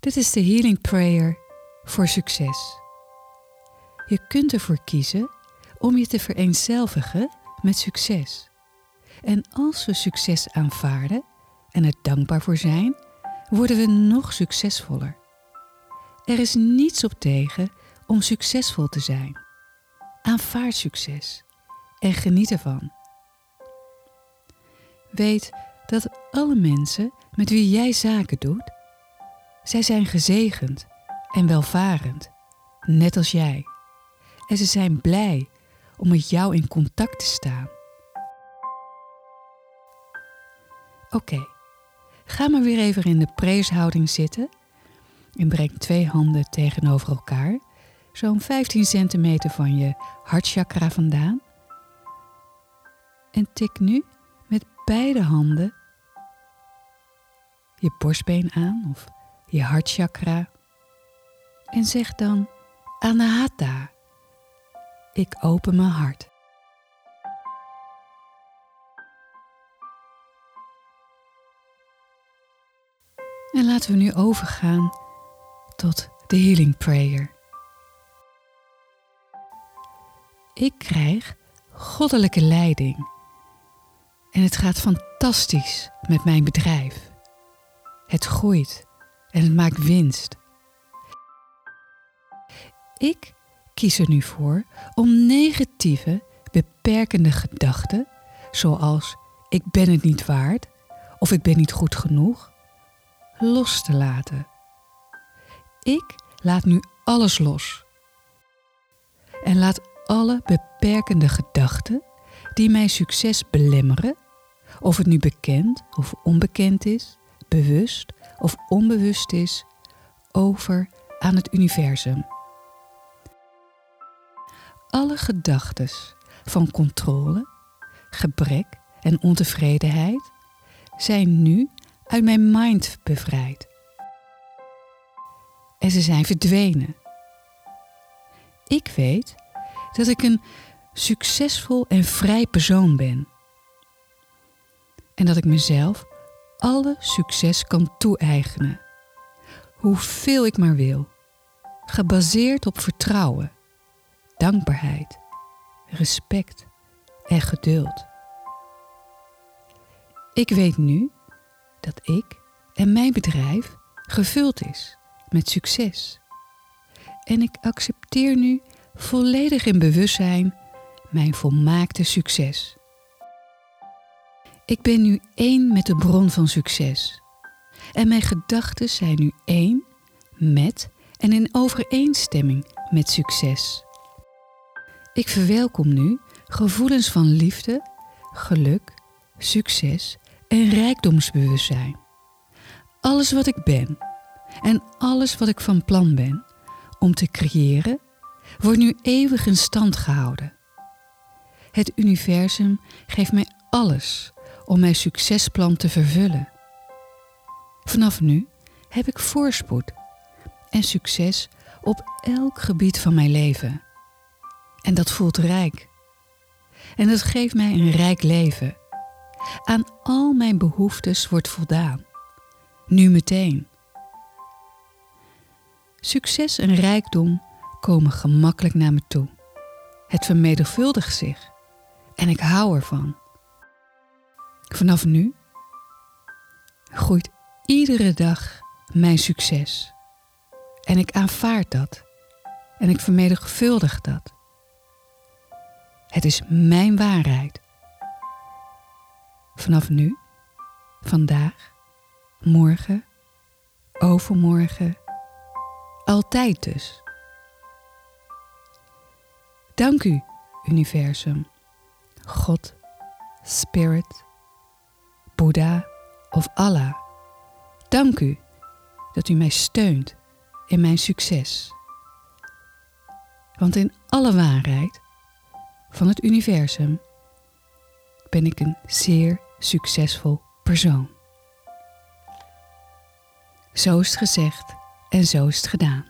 Dit is de Healing Prayer voor succes. Je kunt ervoor kiezen om je te vereenzelvigen met succes. En als we succes aanvaarden en er dankbaar voor zijn, worden we nog succesvoller. Er is niets op tegen om succesvol te zijn. Aanvaard succes en geniet ervan. Weet dat alle mensen met wie jij zaken doet, zij zijn gezegend en welvarend, net als jij. En ze zijn blij om met jou in contact te staan. Oké, ga maar weer even in de preeshouding zitten en breng twee handen tegenover elkaar, zo'n 15 centimeter van je hartchakra vandaan. En tik nu met beide handen je borstbeen aan of je hartchakra en zeg dan Anahata. Ik open mijn hart. En laten we nu overgaan tot de Healing Prayer. Ik krijg goddelijke leiding en het gaat fantastisch met mijn bedrijf. Het groeit en het maakt winst. Ik kies er nu voor om negatieve, beperkende gedachten, zoals ik ben het niet waard of ik ben niet goed genoeg, los te laten. Ik laat nu alles los. En laat alle beperkende gedachten die mijn succes belemmeren, of het nu bekend of onbekend is, bewust of onbewust is, over aan het universum. Alle gedachten van controle, gebrek en ontevredenheid zijn nu uit mijn mind bevrijd. En ze zijn verdwenen. Ik weet dat ik een succesvol en vrij persoon ben. En dat ik mezelf alle succes kan toe-eigenen. Hoeveel ik maar wil. Gebaseerd op vertrouwen, dankbaarheid, respect en geduld. Ik weet nu dat ik en mijn bedrijf gevuld is met succes. En ik accepteer nu volledig in bewustzijn mijn volmaakte succes. Ik ben nu één met de bron van succes. En mijn gedachten zijn nu één met en in overeenstemming met succes. Ik verwelkom nu gevoelens van liefde, geluk, succes en rijkdomsbewustzijn. Alles wat ik ben en alles wat ik van plan ben om te creëren, wordt nu eeuwig in stand gehouden. Het universum geeft mij alles om mijn succesplan te vervullen. Vanaf nu heb ik voorspoed en succes op elk gebied van mijn leven. En dat voelt rijk. En dat geeft mij een rijk leven. Aan al mijn behoeftes wordt voldaan. Nu meteen. Succes en rijkdom komen gemakkelijk naar me toe. Het vermenigvuldigt zich en ik hou ervan. Vanaf nu groeit iedere dag mijn succes. En ik aanvaard dat. En ik vermenigvuldig dat. Het is mijn waarheid. Vanaf nu, vandaag, morgen, overmorgen, altijd dus. Dank u, universum, God, Spirit, Boeddha of Allah. Dank u dat u mij steunt in mijn succes. Want in alle waarheid van het universum ben ik een zeer succesvol persoon. Zo is het gezegd en zo is het gedaan.